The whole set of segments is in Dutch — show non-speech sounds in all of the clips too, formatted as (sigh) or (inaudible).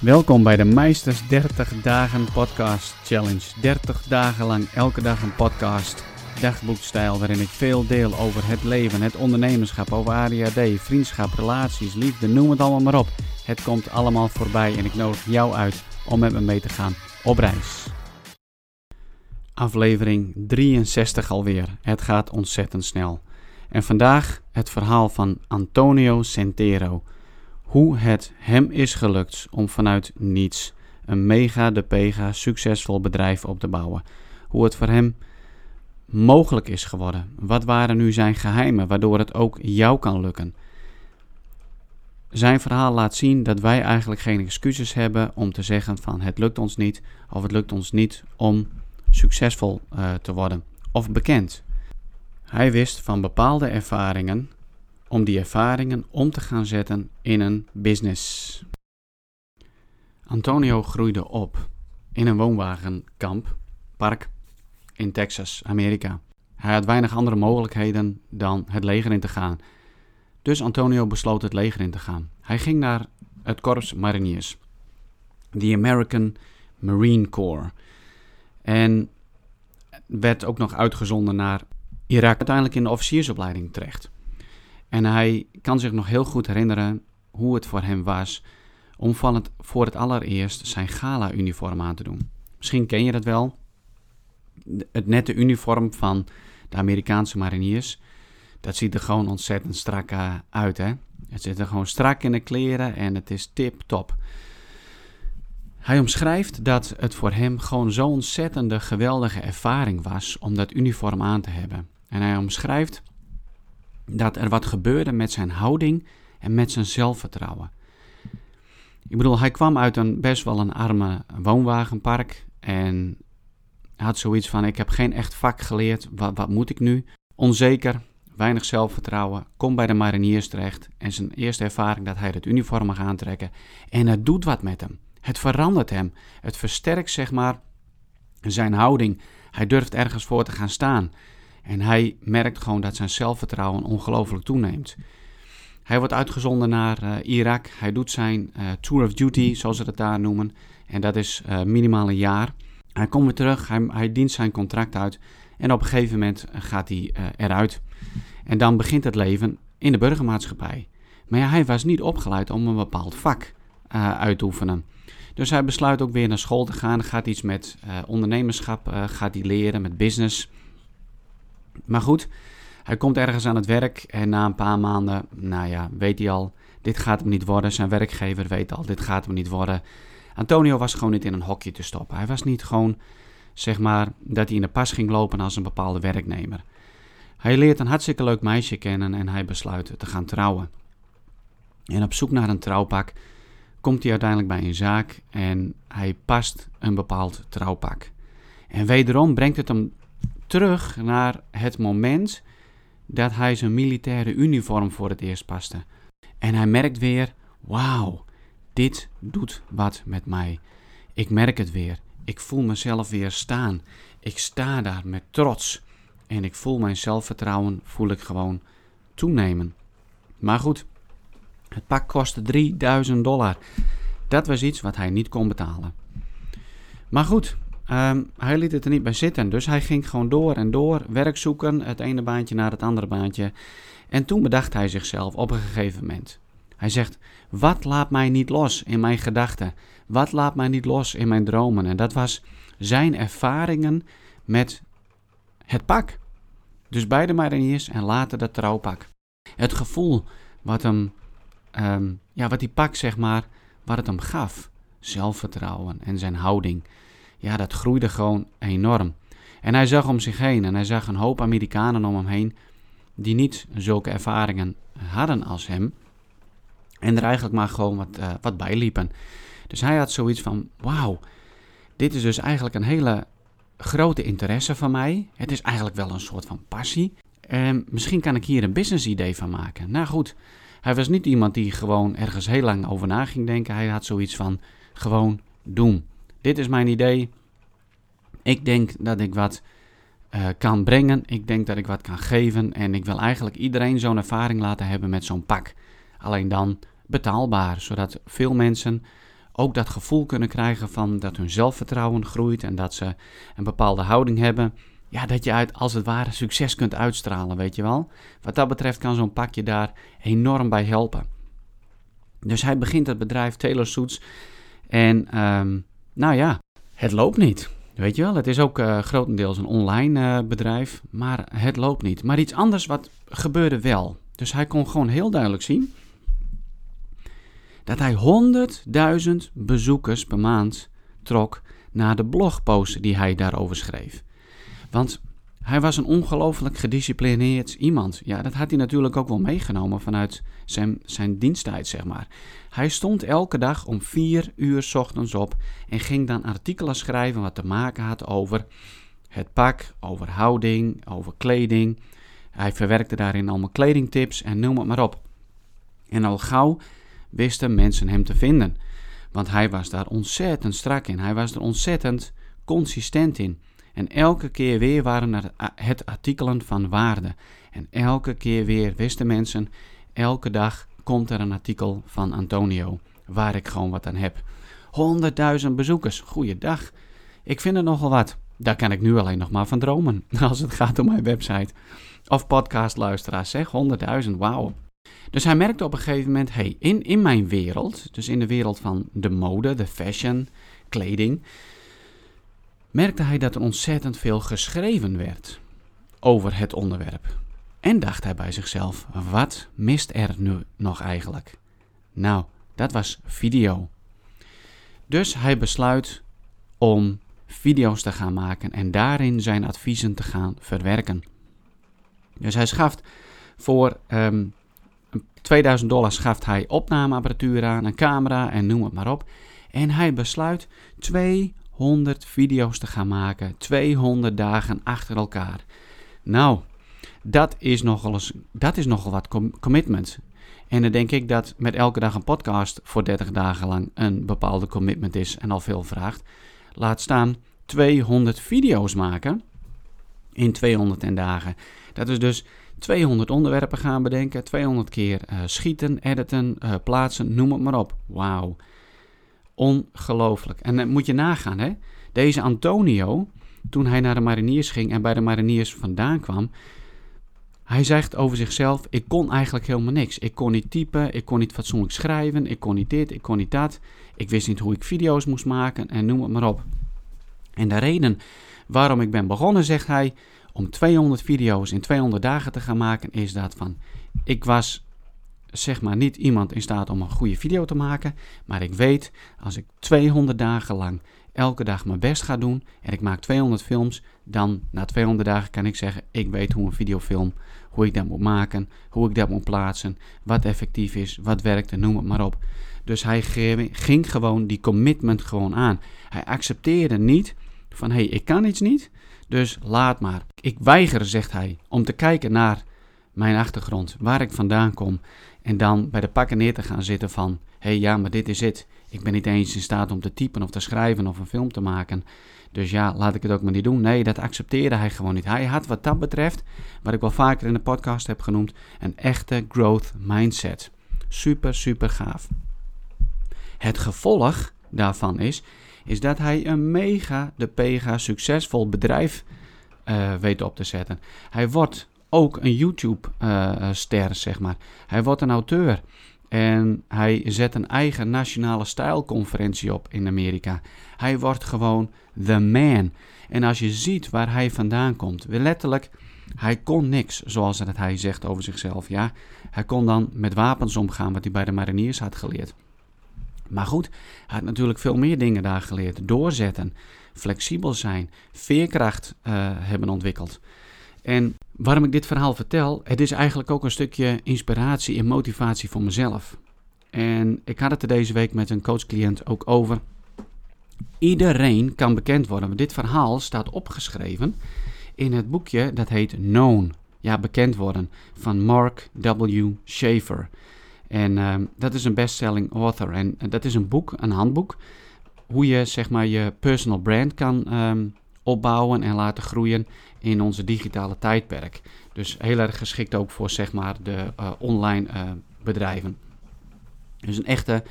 Welkom bij de Meisters 30 Dagen Podcast Challenge. 30 dagen lang elke dag een podcast, dagboekstijl waarin ik veel deel over het leven, het ondernemerschap, over ADHD, vriendschap, relaties, liefde, noem het allemaal maar op. Het komt allemaal voorbij en ik nodig jou uit om met me mee te gaan op reis. Aflevering 63 alweer. Het gaat ontzettend snel. En vandaag het verhaal van Antonio Centero hoe het hem is gelukt om vanuit niets een mega de pega succesvol bedrijf op te bouwen. Hoe het voor hem mogelijk is geworden. Wat waren nu zijn geheimen waardoor het ook jou kan lukken? Zijn verhaal laat zien dat wij eigenlijk geen excuses hebben om te zeggen van het lukt ons niet of het lukt ons niet om succesvol uh, te worden of bekend. Hij wist van bepaalde ervaringen om die ervaringen om te gaan zetten in een business. Antonio groeide op in een woonwagenkamp, park in Texas, Amerika. Hij had weinig andere mogelijkheden dan het leger in te gaan. Dus Antonio besloot het leger in te gaan. Hij ging naar het Korps Mariniers, de American Marine Corps. En werd ook nog uitgezonden naar Irak, uiteindelijk in de officiersopleiding terecht. En hij kan zich nog heel goed herinneren hoe het voor hem was om van voor het allereerst zijn gala-uniform aan te doen. Misschien ken je dat wel. Het nette uniform van de Amerikaanse mariniers. Dat ziet er gewoon ontzettend strak eh, uit. Hè? Het zit er gewoon strak in de kleren en het is tip-top. Hij omschrijft dat het voor hem gewoon zo'n ontzettende geweldige ervaring was om dat uniform aan te hebben. En hij omschrijft dat er wat gebeurde met zijn houding en met zijn zelfvertrouwen. Ik bedoel, hij kwam uit een best wel een arme woonwagenpark en had zoiets van: ik heb geen echt vak geleerd, wat, wat moet ik nu? Onzeker, weinig zelfvertrouwen, komt bij de mariniers terecht en zijn eerste ervaring dat hij het uniform mag aantrekken en het doet wat met hem. Het verandert hem, het versterkt zeg maar zijn houding. Hij durft ergens voor te gaan staan. En hij merkt gewoon dat zijn zelfvertrouwen ongelooflijk toeneemt. Hij wordt uitgezonden naar uh, Irak. Hij doet zijn uh, tour of duty, zoals ze het daar noemen. En dat is uh, minimaal een jaar. Hij komt weer terug, hij, hij, dient zijn contract uit. En op een gegeven moment gaat hij eruit. En dan begint het leven in de burgermaatschappij. Maar ja, hij was niet opgeleid om een bepaald vak uit te oefenen. Dus hij besluit ook weer naar school te gaan. Gaat iets met ondernemerschap, gaat hij leren, met business. Maar goed, hij komt ergens aan het werk en na een paar maanden, nou ja, weet hij al, dit gaat hem niet worden. Zijn werkgever weet al, dit gaat hem niet worden. Antonio was gewoon niet in een hokje te stoppen. Hij was niet gewoon, zeg maar, dat hij in de pas ging lopen als een bepaalde werknemer. Hij leert een hartstikke leuk meisje kennen en hij besluit te gaan trouwen. En op zoek naar een trouwpak komt hij uiteindelijk bij een zaak en hij past een bepaald trouwpak. En wederom brengt het hem terug naar het moment dat hij zijn militaire uniform voor het eerst paste. En hij merkt weer: wauw, dit doet wat met mij. Ik merk het weer. Ik voel mezelf weer staan. Ik sta daar met trots. En ik voel mijn zelfvertrouwen, voel ik gewoon toenemen. Maar goed, het pak kostte 3000 dollar. Dat was iets wat hij niet kon betalen. Maar goed, Ehm, hij liet het er niet bij zitten, dus hij ging gewoon door en door, werk zoeken, het ene baantje naar het andere baantje. En toen bedacht hij zichzelf op een gegeven moment. Hij zegt: Wat laat mij niet los in mijn gedachten? Wat laat mij niet los in mijn dromen? En dat was zijn ervaringen met het pak. Dus bij de mariniers en later dat trouwpak. Het gevoel wat hem, um, ja, wat die pak zeg maar, wat het hem gaf. Zelfvertrouwen en zijn houding ja, dat groeide gewoon enorm. En hij zag om zich heen en hij zag een hoop Amerikanen om hem heen die niet zulke ervaringen hadden als hem. En er eigenlijk maar gewoon wat, uh, wat bij liepen. Dus hij had zoiets van: wauw, dit is dus eigenlijk een hele grote interesse van mij. Het is eigenlijk wel een soort van passie. En misschien kan ik hier een business idee van maken. Nou goed, hij was niet iemand die gewoon ergens heel lang over na ging denken. Hij had zoiets van: gewoon doen dit is mijn idee. Ik denk dat ik wat uh, kan brengen. Ik denk dat ik wat kan geven. En ik wil eigenlijk iedereen zo'n ervaring laten hebben met zo'n pak. Alleen dan betaalbaar, zodat veel mensen ook dat gevoel kunnen krijgen van dat hun zelfvertrouwen groeit en dat ze een bepaalde houding hebben. Ja, dat je uit, als het ware succes kunt uitstralen, weet je wel. Wat dat betreft kan zo'n pakje daar enorm bij helpen. Dus hij begint het bedrijf Taylor Suits en ehm, nou ja, het loopt niet. Weet je wel, het is ook uh, grotendeels een online uh, bedrijf, maar het loopt niet. Maar iets anders wat gebeurde wel. Dus hij kon gewoon heel duidelijk zien dat hij 100.000 bezoekers per maand trok naar de blogposten die hij daarover schreef. Want hij was een ongelooflijk gedisciplineerd iemand. Ja, dat had hij natuurlijk ook wel meegenomen vanuit zijn, zijn diensttijd, zeg maar. Hij stond elke dag om vier uur ochtends op en ging dan artikelen schrijven wat te maken had over het pak, over houding, over kleding. Hij verwerkte daarin allemaal kledingtips en noem het maar op. En al gauw wisten mensen hem te vinden. Want hij was daar ontzettend strak in. Hij was er ontzettend consistent in. En elke keer weer waren het artikelen van waarde. En elke keer weer wisten mensen, elke dag komt er een artikel van Antonio waar ik gewoon wat aan heb. 100.000 bezoekers, goeiedag. Ik vind het nogal wat. Daar kan ik nu alleen nog maar van dromen (laughs) als het gaat om mijn website. Of podcastluisteraars, zeg 100.000, wauw. Dus hij merkte op een gegeven moment, hey, in, in mijn wereld, dus in de wereld van de mode, de fashion, kleding, merkte hij dat er ontzettend veel geschreven werd over het onderwerp. En dacht hij bij zichzelf: wat mist er nu nog eigenlijk? Nou, dat was video. Dus hij besluit om video's te gaan maken en daarin zijn adviezen te gaan verwerken. Dus hij schaft voor um, ehm, 2000 dollar schaft hij opnameapparatuur aan, een camera en noem het maar op. En hij besluit 200 video's te gaan maken, 200 dagen achter elkaar. Nou, dat is nogal, eens, dat is nogal wat commitment. En dan denk ik dat met elke dag een podcast voor 30 dagen lang een bepaalde commitment is en al veel vraagt. Laat staan 200 video's maken in 200 dagen. Dat is dus 200 onderwerpen gaan bedenken, 200 keer uh, schieten, editen, uh, plaatsen, noem het maar op. Wauw. Ongelooflijk. En dan moet je nagaan, hè. Deze Antonio, toen hij naar de mariniers ging en bij de mariniers vandaan kwam, hij zegt over zichzelf: Ik kon eigenlijk helemaal niks. Ik kon niet typen, ik kon niet fatsoenlijk schrijven, ik kon niet dit, ik kon niet dat. Ik wist niet hoe ik video's moest maken en noem het maar op. En de reden waarom ik ben begonnen, zegt hij, om 200 video's in 200 dagen te gaan maken, is dat van: Ik was zeg maar niet iemand in staat om een goede video te maken, maar ik weet als ik 200 dagen lang elke dag mijn best ga doen en ik maak 200 films, dan na 200 dagen kan ik zeggen: ik weet hoe een videofilm, hoe ik dat moet maken, hoe ik dat moet plaatsen, wat effectief is, wat werkt en noem het maar op. Dus hij ging gewoon die commitment gewoon aan. Hij accepteerde niet van hey, ik kan iets niet, dus laat maar. Ik weiger, zegt hij, om te kijken naar mijn achtergrond, waar ik vandaan kom en dan bij de pakken neer te gaan zitten van hé hey, ja, maar dit is het. Ik ben niet eens in staat om te typen of te schrijven of een film te maken. Dus ja, laat ik het ook maar niet doen. Nee, dat accepteerde hij gewoon niet. Hij had wat dat betreft, wat ik wel vaker in de podcast heb genoemd, een echte growth mindset. Super, super gaaf. Het gevolg daarvan is, is dat hij een mega, de pega, succesvol bedrijf uh, weet op te zetten. Hij wordt ook een YouTube-ster, uh, zeg maar. Hij wordt een auteur. En hij zet een eigen nationale stijlconferentie op in Amerika. Hij wordt gewoon the man. En als je ziet waar hij vandaan komt, letterlijk, hij kon niks, zoals het hij zegt over zichzelf. Ja, hij kon dan met wapens omgaan, wat hij bij de mariniers had geleerd. Maar goed, hij had natuurlijk veel meer dingen daar geleerd. Doorzetten, flexibel zijn, veerkracht uh, hebben ontwikkeld. En waarom ik dit verhaal vertel, het is eigenlijk ook een stukje inspiratie en motivatie voor mezelf. En ik had het er deze week met een coachcliënt ook over. Iedereen kan bekend worden. Dit verhaal staat opgeschreven in het boekje dat heet Known. Ja, bekend worden van Mark W. Schaefer. En uh, dat is een bestselling author. En dat is een boek, een handboek, hoe je zeg maar je personal brand kan um, opbouwen en laten groeien in onze digitale tijdperk. Dus heel erg geschikt ook voor zeg maar de uh, online uh, bedrijven. Dus een echte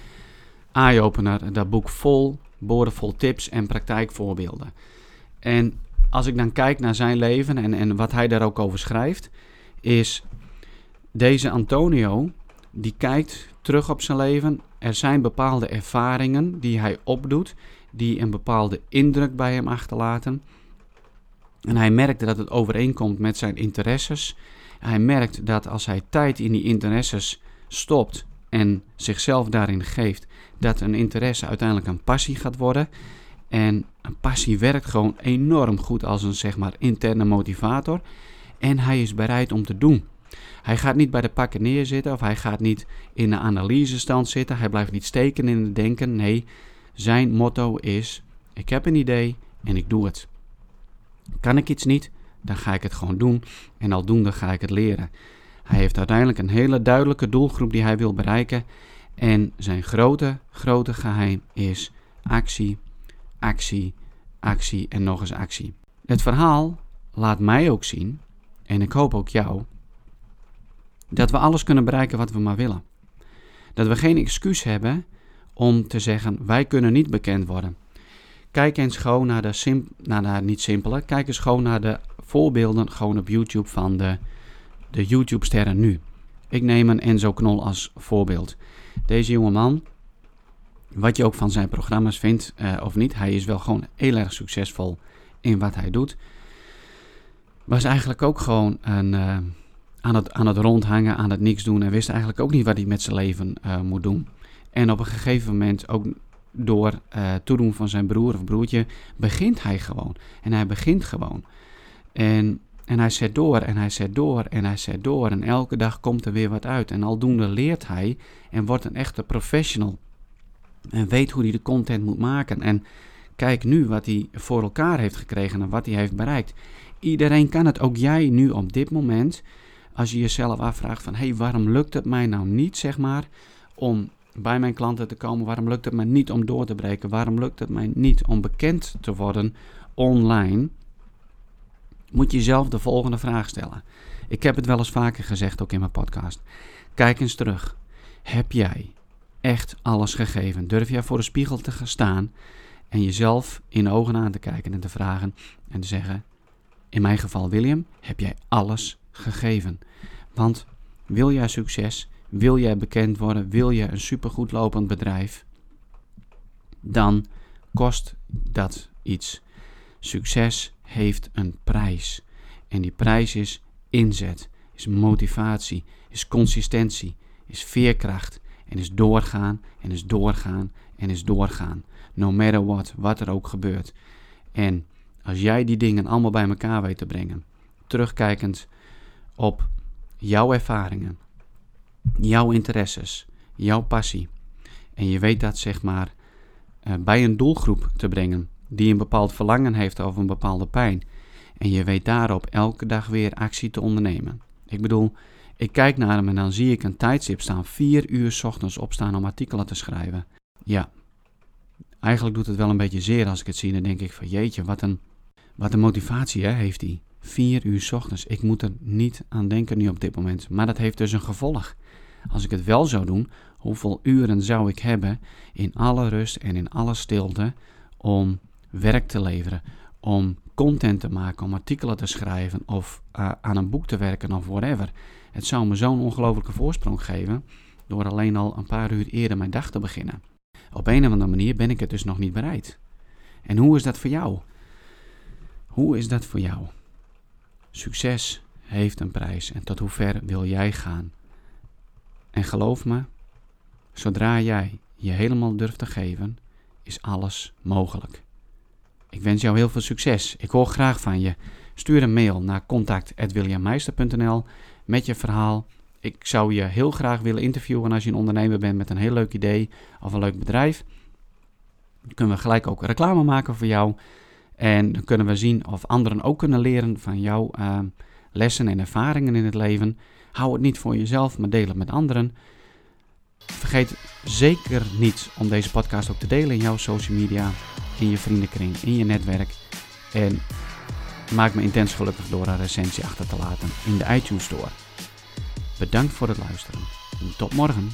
eye-opener. Dat boek vol, boordevol tips en praktijkvoorbeelden. En als ik dan kijk naar zijn leven en, en wat hij daar ook over schrijft, is deze Antonio, die kijkt terug op zijn leven. Er zijn bepaalde ervaringen die hij opdoet, die een bepaalde indruk bij hem achterlaten. En hij merkt dat het overeenkomt met zijn interesses. Hij merkt dat als hij tijd in die interesses stopt en zichzelf daarin geeft, dat een interesse uiteindelijk een passie gaat worden. En een passie werkt gewoon enorm goed als een zeg maar interne motivator. En hij is bereid om te doen. Hij gaat niet bij de pakken neerzitten of hij gaat niet in de analysestand zitten. Hij blijft niet steken in het denken. Nee, zijn motto is: ik heb een idee en ik doe het. Kan ik iets niet, dan ga ik het gewoon doen en aldoende ga ik het leren. Hij heeft uiteindelijk een hele duidelijke doelgroep die hij wil bereiken. En zijn grote, grote geheim is actie, actie, actie en nog eens actie. Het verhaal laat mij ook zien, en ik hoop ook jou, dat we alles kunnen bereiken wat we maar willen. Dat we geen excuus hebben om te zeggen: wij kunnen niet bekend worden. Kijk eens gewoon naar de, naar de niet simpele, kijk eens gewoon naar de voorbeelden gewoon op YouTube van de, de YouTube-sterren nu. Ik neem een Enzo Knol als voorbeeld. Deze jonge man, wat je ook van zijn programma's vindt uh, of niet, hij is wel gewoon heel erg succesvol in wat hij doet. Was eigenlijk ook gewoon een, uh, aan, het, aan het rondhangen, aan het niks doen en wist eigenlijk ook niet wat hij met zijn leven uh, moet doen. En op een gegeven moment ook door uh, toedoen van zijn broer of broertje, begint hij gewoon. En hij begint gewoon. En, en hij zet door en hij zet door en hij zet door. En elke dag komt er weer wat uit. En aldoende leert hij en wordt een echte professional. En weet hoe hij de content moet maken. En kijk nu wat hij voor elkaar heeft gekregen en wat hij heeft bereikt. Iedereen kan het, ook jij nu op dit moment. Als je jezelf afvraagt van, hé, hey, waarom lukt het mij nou niet, zeg maar, om bij mijn klanten te komen? Waarom lukt het mij niet om door te breken? Waarom lukt het mij niet om bekend te worden online? Moet je jezelf de volgende vraag stellen. Ik heb het wel eens vaker gezegd, ook in mijn podcast. Kijk eens terug. Heb jij echt alles gegeven? Durf jij voor de spiegel te gaan staan en jezelf in ogen aan te kijken en te vragen en te zeggen: In mijn geval, William, heb jij alles gegeven? Want wil jij succes? Wil jij bekend worden? Wil je een supergoed lopend bedrijf? Dan kost dat iets. Succes heeft een prijs. En die prijs is inzet, is motivatie, is consistentie, is veerkracht en is doorgaan en is doorgaan en is doorgaan. No matter what, wat er ook gebeurt. En als jij die dingen allemaal bij elkaar weet te brengen, terugkijkend op jouw ervaringen, jouw interesses, jouw passie. En je weet dat zeg maar uh, bij een doelgroep te brengen die een bepaald verlangen heeft over een bepaalde pijn. En je weet daarop elke dag weer actie te ondernemen. Ik bedoel, ik kijk naar hem en dan zie ik een tijdstip staan, vier uur s ochtends opstaan om artikelen te schrijven. Ja, eigenlijk doet het wel een beetje zeer als ik het zie. Dan denk ik van jeetje, wat een, wat een motivatie hè, heeft hij. Vier uur s ochtends. Ik moet er niet aan denken nu op dit moment. Maar dat heeft dus een gevolg. Als ik het wel zou doen, hoeveel uren zou ik hebben in alle rust en in alle stilte om werk te leveren, om content te maken, om artikelen te schrijven of uh, aan een boek te werken of whatever. Het zou me zo'n ongelofelijke voorsprong geven door alleen al een paar uur eerder mijn dag te beginnen. Op een of andere manier ben ik het dus nog niet bereid. En hoe is dat voor jou? Hoe is dat voor jou? Succes heeft een prijs en tot hoe ver wil jij gaan? En geloof me, zodra jij je helemaal durft te geven, is alles mogelijk. Ik wens jou heel veel succes. Ik hoor graag van je. Stuur een mail naar contact.williammeister.nl met je verhaal. Ik zou je heel graag willen interviewen als je een ondernemer bent met een heel leuk idee of een leuk bedrijf. Dan kunnen we gelijk ook reclame maken voor jou. En dan kunnen we zien of anderen ook kunnen leren van jouw uh, lessen en ervaringen in het leven. Hou het niet voor jezelf, maar deel het met anderen. Vergeet zeker niet om deze podcast ook te delen in jouw social media, in je vriendenkring, in je netwerk. En maak me intens gelukkig door een recensie achter te laten in de iTunes Store. Bedankt voor het luisteren. Tot morgen.